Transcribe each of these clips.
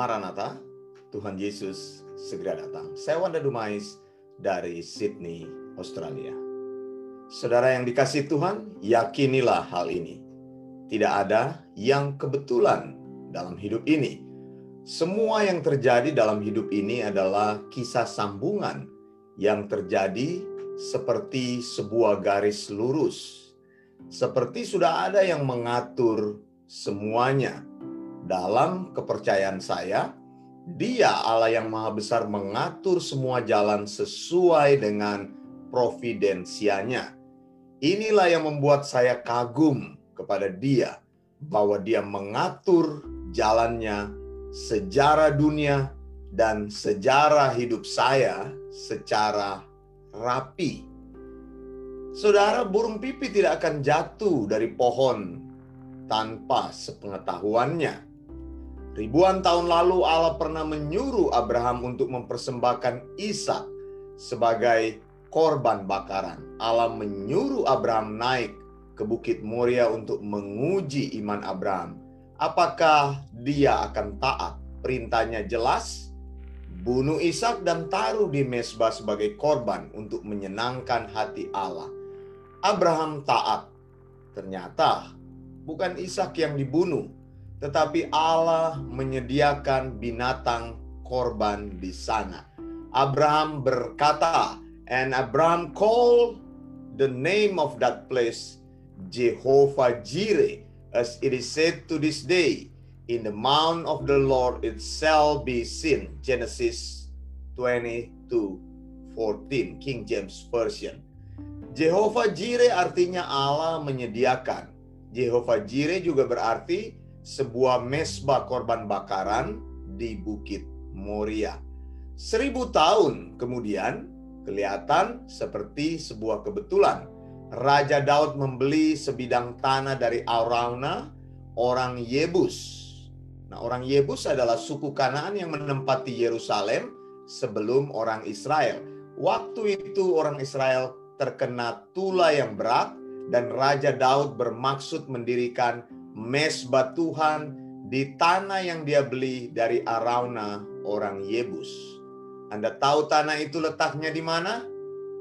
Maranatha, Tuhan Yesus segera datang. Saya Wanda Dumais dari Sydney, Australia. Saudara yang dikasih Tuhan, yakinilah hal ini. Tidak ada yang kebetulan dalam hidup ini. Semua yang terjadi dalam hidup ini adalah kisah sambungan yang terjadi seperti sebuah garis lurus. Seperti sudah ada yang mengatur semuanya. Dalam kepercayaan saya, Dia Allah yang Maha Besar mengatur semua jalan sesuai dengan providensianya. Inilah yang membuat saya kagum kepada Dia bahwa Dia mengatur jalannya sejarah dunia dan sejarah hidup saya secara rapi. Saudara, burung pipi tidak akan jatuh dari pohon tanpa sepengetahuannya. Ribuan tahun lalu Allah pernah menyuruh Abraham untuk mempersembahkan Ishak sebagai korban bakaran. Allah menyuruh Abraham naik ke Bukit Moria untuk menguji iman Abraham. Apakah dia akan taat? Perintahnya jelas, bunuh Ishak dan taruh di mesbah sebagai korban untuk menyenangkan hati Allah. Abraham taat. Ternyata bukan Ishak yang dibunuh, tetapi Allah menyediakan binatang korban di sana. Abraham berkata, and Abraham called the name of that place Jehovah Jireh, as it is said to this day, in the mount of the Lord it shall be seen. Genesis 22 14 King James Version. Jehovah Jireh artinya Allah menyediakan. Jehovah Jireh juga berarti sebuah mesbah korban bakaran di Bukit Moria. Seribu tahun kemudian kelihatan seperti sebuah kebetulan. Raja Daud membeli sebidang tanah dari Arauna, orang Yebus Nah, orang Yebus adalah suku Kanaan yang menempati Yerusalem sebelum orang Israel. Waktu itu orang Israel terkena tula yang berat dan Raja Daud bermaksud mendirikan mesbah Tuhan di tanah yang dia beli dari Arauna orang Yebus. Anda tahu tanah itu letaknya di mana?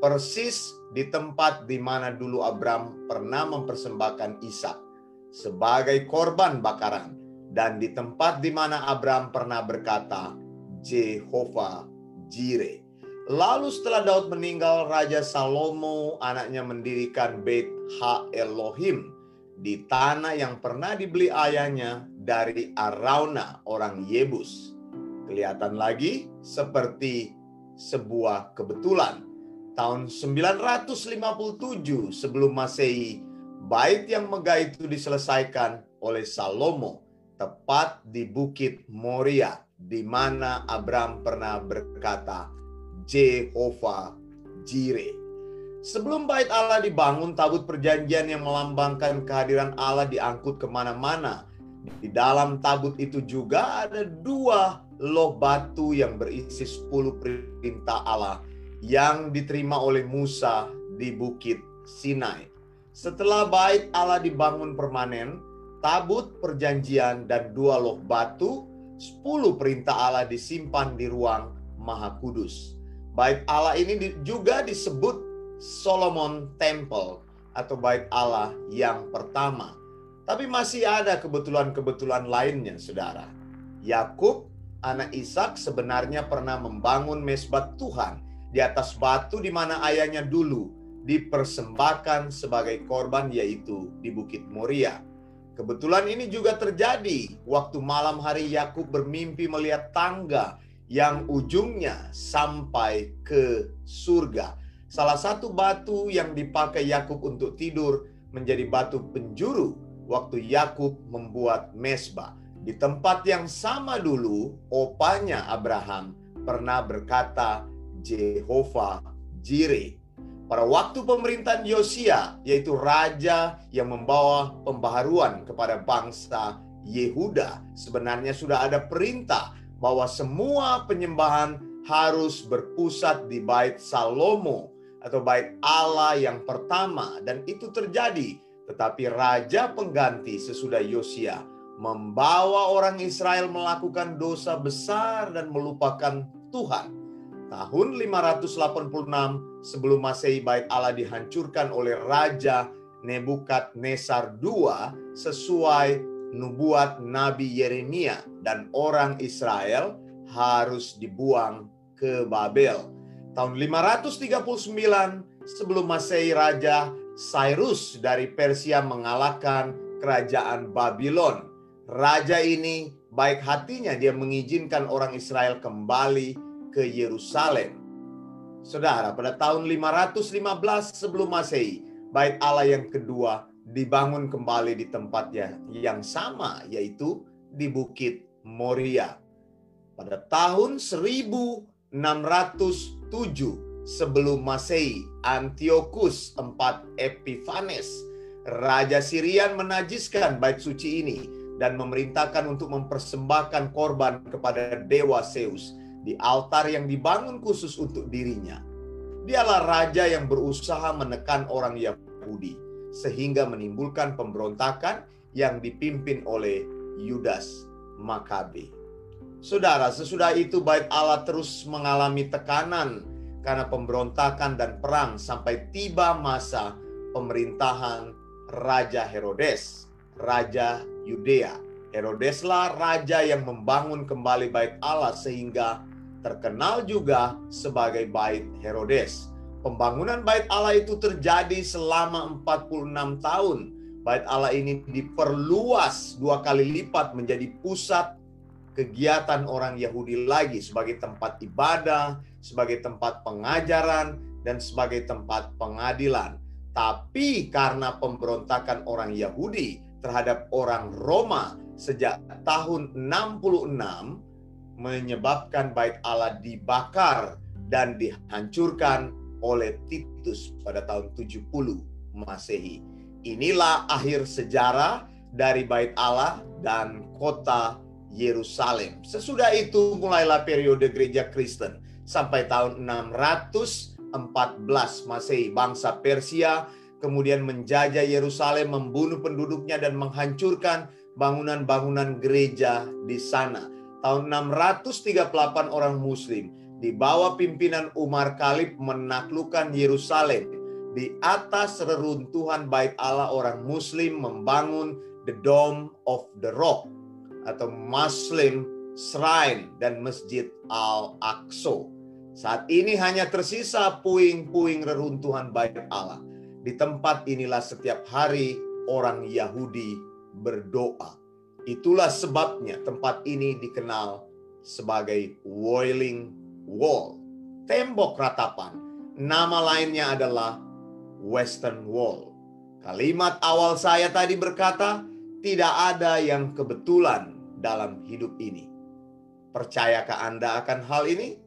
Persis di tempat di mana dulu Abram pernah mempersembahkan Ishak sebagai korban bakaran dan di tempat di mana Abraham pernah berkata, Jehovah Jireh. Lalu setelah Daud meninggal, Raja Salomo anaknya mendirikan Beit Ha Elohim di tanah yang pernah dibeli ayahnya dari Arauna orang Yebus. Kelihatan lagi seperti sebuah kebetulan. Tahun 957 sebelum Masehi, bait yang megah itu diselesaikan oleh Salomo tepat di Bukit Moria, di mana Abram pernah berkata, Jehovah Jireh. Sebelum bait Allah dibangun, tabut perjanjian yang melambangkan kehadiran Allah diangkut ke mana-mana. Di dalam tabut itu juga ada dua loh batu yang berisi sepuluh perintah Allah yang diterima oleh Musa di Bukit Sinai. Setelah bait Allah dibangun permanen, tabut perjanjian dan dua loh batu, sepuluh perintah Allah disimpan di ruang maha kudus. Bait Allah ini juga disebut Solomon Temple atau bait Allah yang pertama. Tapi masih ada kebetulan-kebetulan lainnya, saudara. Yakub, anak Ishak sebenarnya pernah membangun mesbah Tuhan di atas batu di mana ayahnya dulu dipersembahkan sebagai korban yaitu di Bukit Moria. Kebetulan ini juga terjadi waktu malam hari Yakub bermimpi melihat tangga yang ujungnya sampai ke surga. Salah satu batu yang dipakai Yakub untuk tidur menjadi batu penjuru waktu Yakub membuat mesbah. Di tempat yang sama dulu, opanya Abraham pernah berkata, Jehovah Jireh pada waktu pemerintahan Yosia, yaitu raja yang membawa pembaharuan kepada bangsa Yehuda, sebenarnya sudah ada perintah bahwa semua penyembahan harus berpusat di bait Salomo atau bait Allah yang pertama dan itu terjadi tetapi raja pengganti sesudah Yosia membawa orang Israel melakukan dosa besar dan melupakan Tuhan. Tahun 586 sebelum Masehi bait Allah dihancurkan oleh Raja Nebukadnezar II sesuai nubuat Nabi Yeremia dan orang Israel harus dibuang ke Babel. Tahun 539 sebelum Masehi Raja Cyrus dari Persia mengalahkan kerajaan Babylon. Raja ini baik hatinya dia mengizinkan orang Israel kembali ke Yerusalem. Saudara, pada tahun 515 sebelum Masehi, bait Allah yang kedua dibangun kembali di tempatnya yang sama yaitu di Bukit Moria. Pada tahun 1607 sebelum Masehi, Antiochus IV Epiphanes, Raja Sirian menajiskan bait suci ini dan memerintahkan untuk mempersembahkan korban kepada dewa Zeus di altar yang dibangun khusus untuk dirinya. Dialah raja yang berusaha menekan orang Yahudi sehingga menimbulkan pemberontakan yang dipimpin oleh Yudas Makabe. Saudara, sesudah itu bait Allah terus mengalami tekanan karena pemberontakan dan perang sampai tiba masa pemerintahan Raja Herodes, Raja Yudea. Herodeslah raja yang membangun kembali bait Allah sehingga terkenal juga sebagai bait Herodes. Pembangunan bait Allah itu terjadi selama 46 tahun. Bait Allah ini diperluas dua kali lipat menjadi pusat kegiatan orang Yahudi lagi sebagai tempat ibadah, sebagai tempat pengajaran, dan sebagai tempat pengadilan. Tapi karena pemberontakan orang Yahudi terhadap orang Roma sejak tahun 66 menyebabkan bait Allah dibakar dan dihancurkan oleh Titus pada tahun 70 Masehi. Inilah akhir sejarah dari bait Allah dan kota Yerusalem. Sesudah itu mulailah periode gereja Kristen sampai tahun 614 Masehi bangsa Persia kemudian menjajah Yerusalem, membunuh penduduknya dan menghancurkan bangunan-bangunan gereja di sana. Tahun 638 orang muslim di bawah pimpinan Umar Khalid menaklukkan Yerusalem. Di atas reruntuhan bait Allah orang muslim membangun the Dome of the Rock atau Muslim Shrine dan Masjid Al-Aqsa. Saat ini hanya tersisa puing-puing reruntuhan bait Allah. Di tempat inilah setiap hari orang Yahudi berdoa. Itulah sebabnya tempat ini dikenal sebagai Wailing Wall, tembok ratapan. Nama lainnya adalah Western Wall. Kalimat awal saya tadi berkata, tidak ada yang kebetulan dalam hidup ini. Percayakah Anda akan hal ini?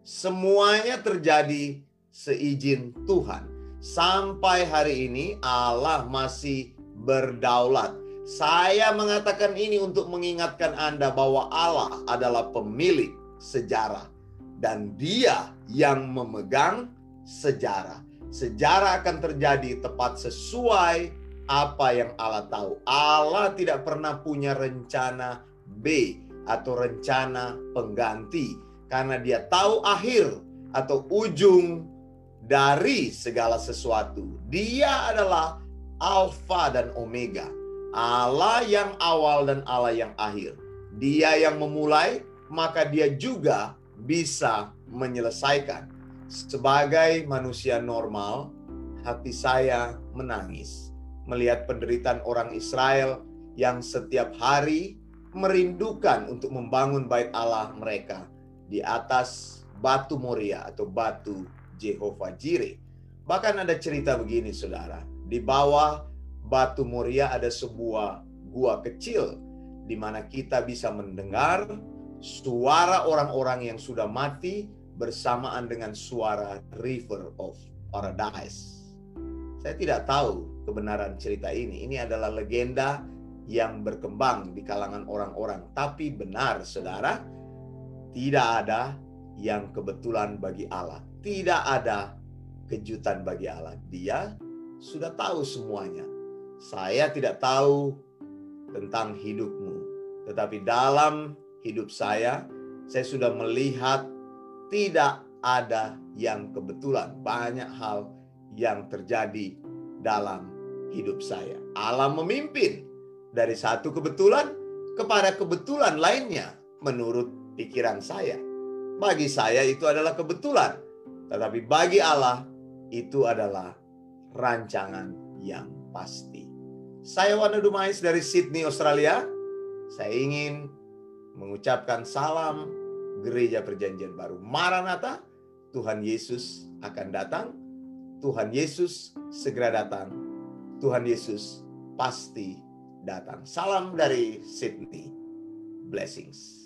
Semuanya terjadi seizin Tuhan. Sampai hari ini Allah masih berdaulat. Saya mengatakan ini untuk mengingatkan Anda bahwa Allah adalah pemilik sejarah dan Dia yang memegang sejarah. Sejarah akan terjadi tepat sesuai apa yang Allah tahu. Allah tidak pernah punya rencana B atau rencana pengganti karena dia tahu akhir atau ujung dari segala sesuatu. Dia adalah alfa dan omega. Allah yang awal dan Allah yang akhir. Dia yang memulai, maka dia juga bisa menyelesaikan. Sebagai manusia normal, hati saya menangis melihat penderitaan orang Israel yang setiap hari merindukan untuk membangun bait Allah mereka di atas batu Moria atau batu Jehovah Jireh. Bahkan ada cerita begini saudara, di bawah batu Moria ada sebuah gua kecil di mana kita bisa mendengar suara orang-orang yang sudah mati bersamaan dengan suara River of Paradise. Saya tidak tahu kebenaran cerita ini. Ini adalah legenda yang berkembang di kalangan orang-orang. Tapi benar, saudara, tidak ada yang kebetulan bagi Allah. Tidak ada kejutan bagi Allah. Dia sudah tahu semuanya. Saya tidak tahu tentang hidupmu. Tetapi dalam hidup saya, saya sudah melihat tidak ada yang kebetulan. Banyak hal yang terjadi dalam hidup saya. Allah memimpin dari satu kebetulan kepada kebetulan lainnya menurut pikiran saya. Bagi saya itu adalah kebetulan, tetapi bagi Allah itu adalah rancangan yang pasti. Saya Wanda Dumais dari Sydney, Australia. Saya ingin mengucapkan salam gereja perjanjian baru. Maranatha, Tuhan Yesus akan datang. Tuhan Yesus segera datang. Tuhan Yesus pasti datang. Salam dari Sydney. Blessings.